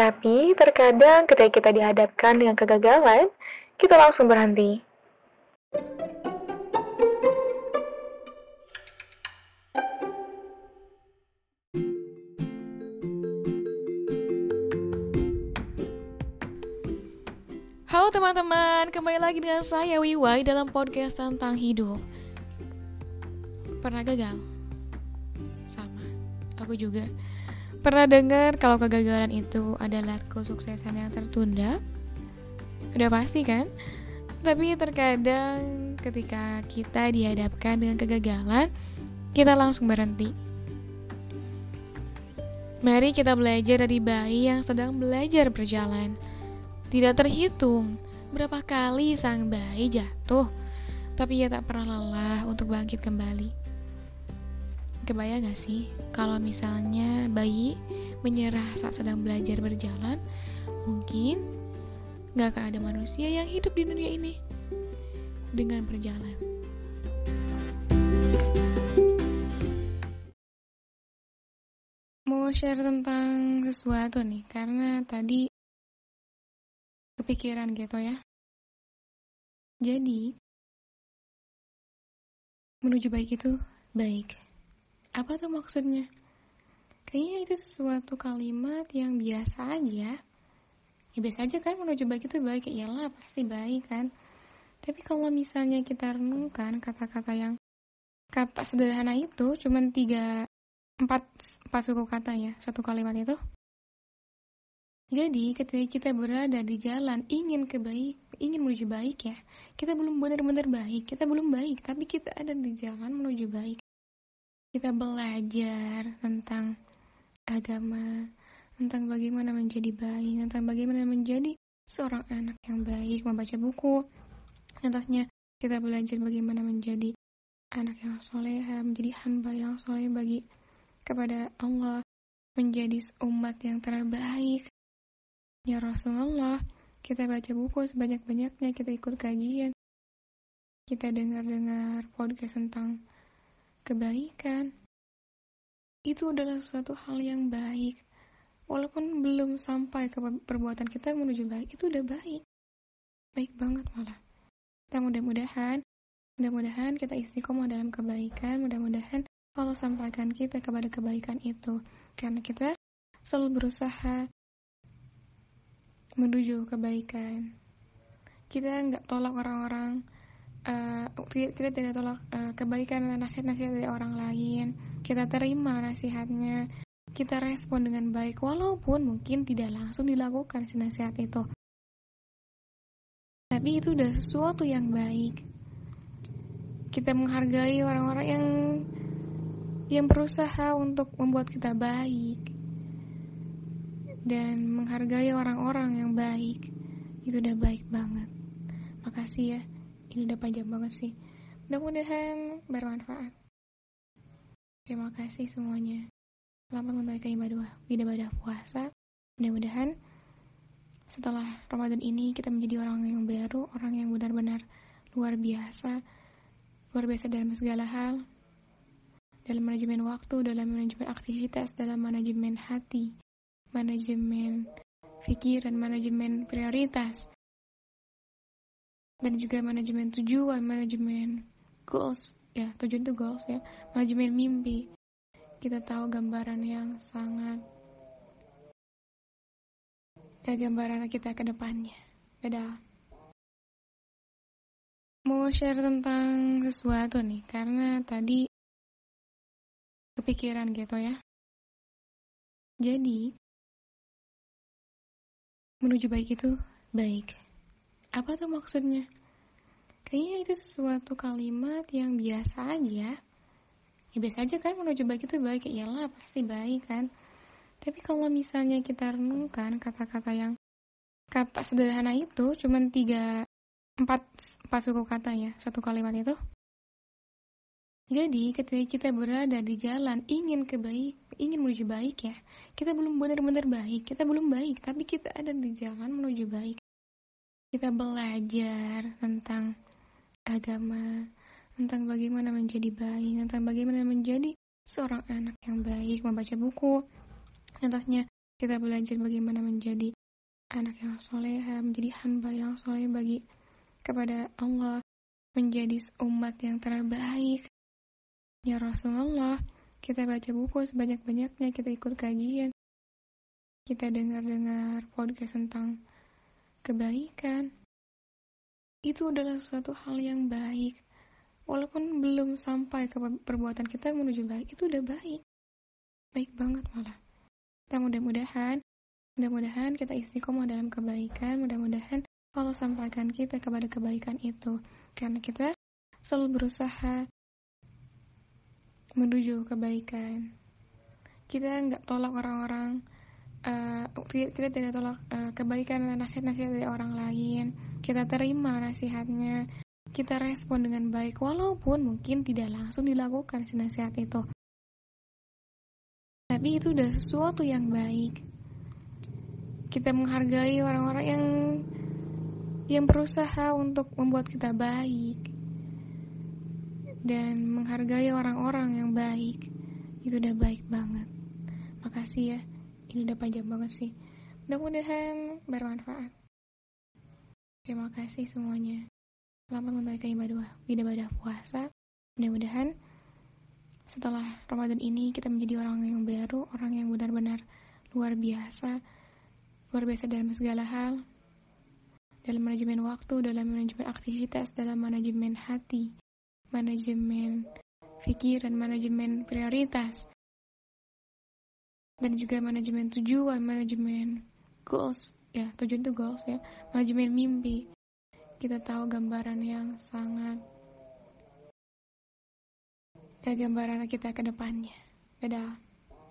Tapi terkadang ketika kita dihadapkan dengan kegagalan, kita langsung berhenti. Halo teman-teman, kembali lagi dengan saya Wiwai dalam podcast tentang hidup. Pernah gagal? Sama, aku juga. Pernah dengar kalau kegagalan itu adalah kesuksesan yang tertunda? Udah pasti kan? Tapi terkadang ketika kita dihadapkan dengan kegagalan, kita langsung berhenti. Mari kita belajar dari bayi yang sedang belajar berjalan. Tidak terhitung berapa kali sang bayi jatuh, tapi ia tak pernah lelah untuk bangkit kembali. Kebayang gak sih kalau misalnya bayi menyerah saat sedang belajar berjalan, mungkin gak akan ada manusia yang hidup di dunia ini dengan berjalan. Mau share tentang sesuatu nih, karena tadi kepikiran gitu ya. Jadi, menuju baik itu baik. Apa tuh maksudnya? Kayaknya itu sesuatu kalimat yang biasa aja. Ya biasa aja kan menuju baik itu baik. Ya iyalah pasti baik kan. Tapi kalau misalnya kita renungkan kata-kata yang kata sederhana itu cuman tiga empat empat suku kata ya satu kalimat itu. Jadi ketika kita berada di jalan ingin kebaik, ingin menuju baik ya, kita belum benar-benar baik, kita belum baik, tapi kita ada di jalan menuju baik kita belajar tentang agama, tentang bagaimana menjadi baik, tentang bagaimana menjadi seorang anak yang baik, membaca buku. Contohnya, kita belajar bagaimana menjadi anak yang soleh, menjadi hamba yang soleh bagi kepada Allah, menjadi umat yang terbaik. Ya Rasulullah, kita baca buku sebanyak-banyaknya, kita ikut kajian, kita dengar-dengar podcast tentang kebaikan. Itu adalah suatu hal yang baik. Walaupun belum sampai ke perbuatan kita menuju baik, itu udah baik. Baik banget malah. Dan mudah-mudahan, mudah-mudahan kita istiqomah dalam kebaikan, mudah-mudahan Allah sampaikan kita kepada kebaikan itu. Karena kita selalu berusaha menuju kebaikan. Kita nggak tolak orang-orang uh, kita tidak tolak uh, kebaikan dan nasihat-nasihat dari orang lain. Kita terima nasihatnya. Kita respon dengan baik walaupun mungkin tidak langsung dilakukan si nasihat itu. Tapi itu udah sesuatu yang baik. Kita menghargai orang-orang yang yang berusaha untuk membuat kita baik. Dan menghargai orang-orang yang baik. Itu udah baik banget. Makasih ya ini udah panjang banget sih. Mudah-mudahan bermanfaat. Terima kasih semuanya. Selamat menunaikan ibadah ibadah puasa. Mudah-mudahan setelah Ramadan ini kita menjadi orang yang baru orang yang benar-benar luar biasa luar biasa dalam segala hal dalam manajemen waktu, dalam manajemen aktivitas, dalam manajemen hati, manajemen pikiran, manajemen prioritas, dan juga manajemen tujuan, manajemen goals, ya tujuan itu goals ya, manajemen mimpi. Kita tahu gambaran yang sangat ya gambaran kita ke depannya. Beda. Mau share tentang sesuatu nih, karena tadi kepikiran gitu ya. Jadi, menuju baik itu baik. Apa tuh maksudnya? Kayaknya itu sesuatu kalimat yang biasa aja. Ya biasa aja kan menuju baik itu baik. Ya iyalah pasti baik kan. Tapi kalau misalnya kita renungkan kata-kata yang kata sederhana itu cuman tiga empat empat suku kata ya satu kalimat itu. Jadi ketika kita berada di jalan ingin kebaik, ingin menuju baik ya, kita belum benar-benar baik, kita belum baik, tapi kita ada di jalan menuju baik kita belajar tentang agama, tentang bagaimana menjadi baik, tentang bagaimana menjadi seorang anak yang baik, membaca buku. Contohnya, kita belajar bagaimana menjadi anak yang soleh, menjadi hamba yang soleh bagi kepada Allah, menjadi umat yang terbaik. Ya Rasulullah, kita baca buku sebanyak-banyaknya, kita ikut kajian, kita dengar-dengar podcast tentang kebaikan. Itu adalah suatu hal yang baik. Walaupun belum sampai ke perbuatan kita menuju baik, itu udah baik. Baik banget malah. Dan mudah-mudahan, mudah-mudahan kita istiqomah dalam kebaikan, mudah-mudahan Allah sampaikan kita kepada kebaikan itu. Karena kita selalu berusaha menuju kebaikan. Kita nggak tolak orang-orang, uh, kita tidak tolak uh, kebaikan dan nasihat-nasihat dari orang lain. Kita terima nasihatnya, kita respon dengan baik, walaupun mungkin tidak langsung dilakukan si nasihat itu. Tapi itu udah sesuatu yang baik. Kita menghargai orang-orang yang yang berusaha untuk membuat kita baik. Dan menghargai orang-orang yang baik. Itu udah baik banget. Makasih ya ini udah panjang banget sih. Mudah-mudahan bermanfaat. Terima kasih semuanya. Selamat menunaikan ibadah ibadah puasa. Mudah-mudahan setelah Ramadan ini kita menjadi orang yang baru, orang yang benar-benar luar biasa, luar biasa dalam segala hal, dalam manajemen waktu, dalam manajemen aktivitas, dalam manajemen hati, manajemen pikiran, manajemen prioritas, dan juga manajemen tujuan, manajemen goals, ya tujuan itu goals ya, manajemen mimpi. Kita tahu gambaran yang sangat ya gambaran kita ke depannya. Dadah.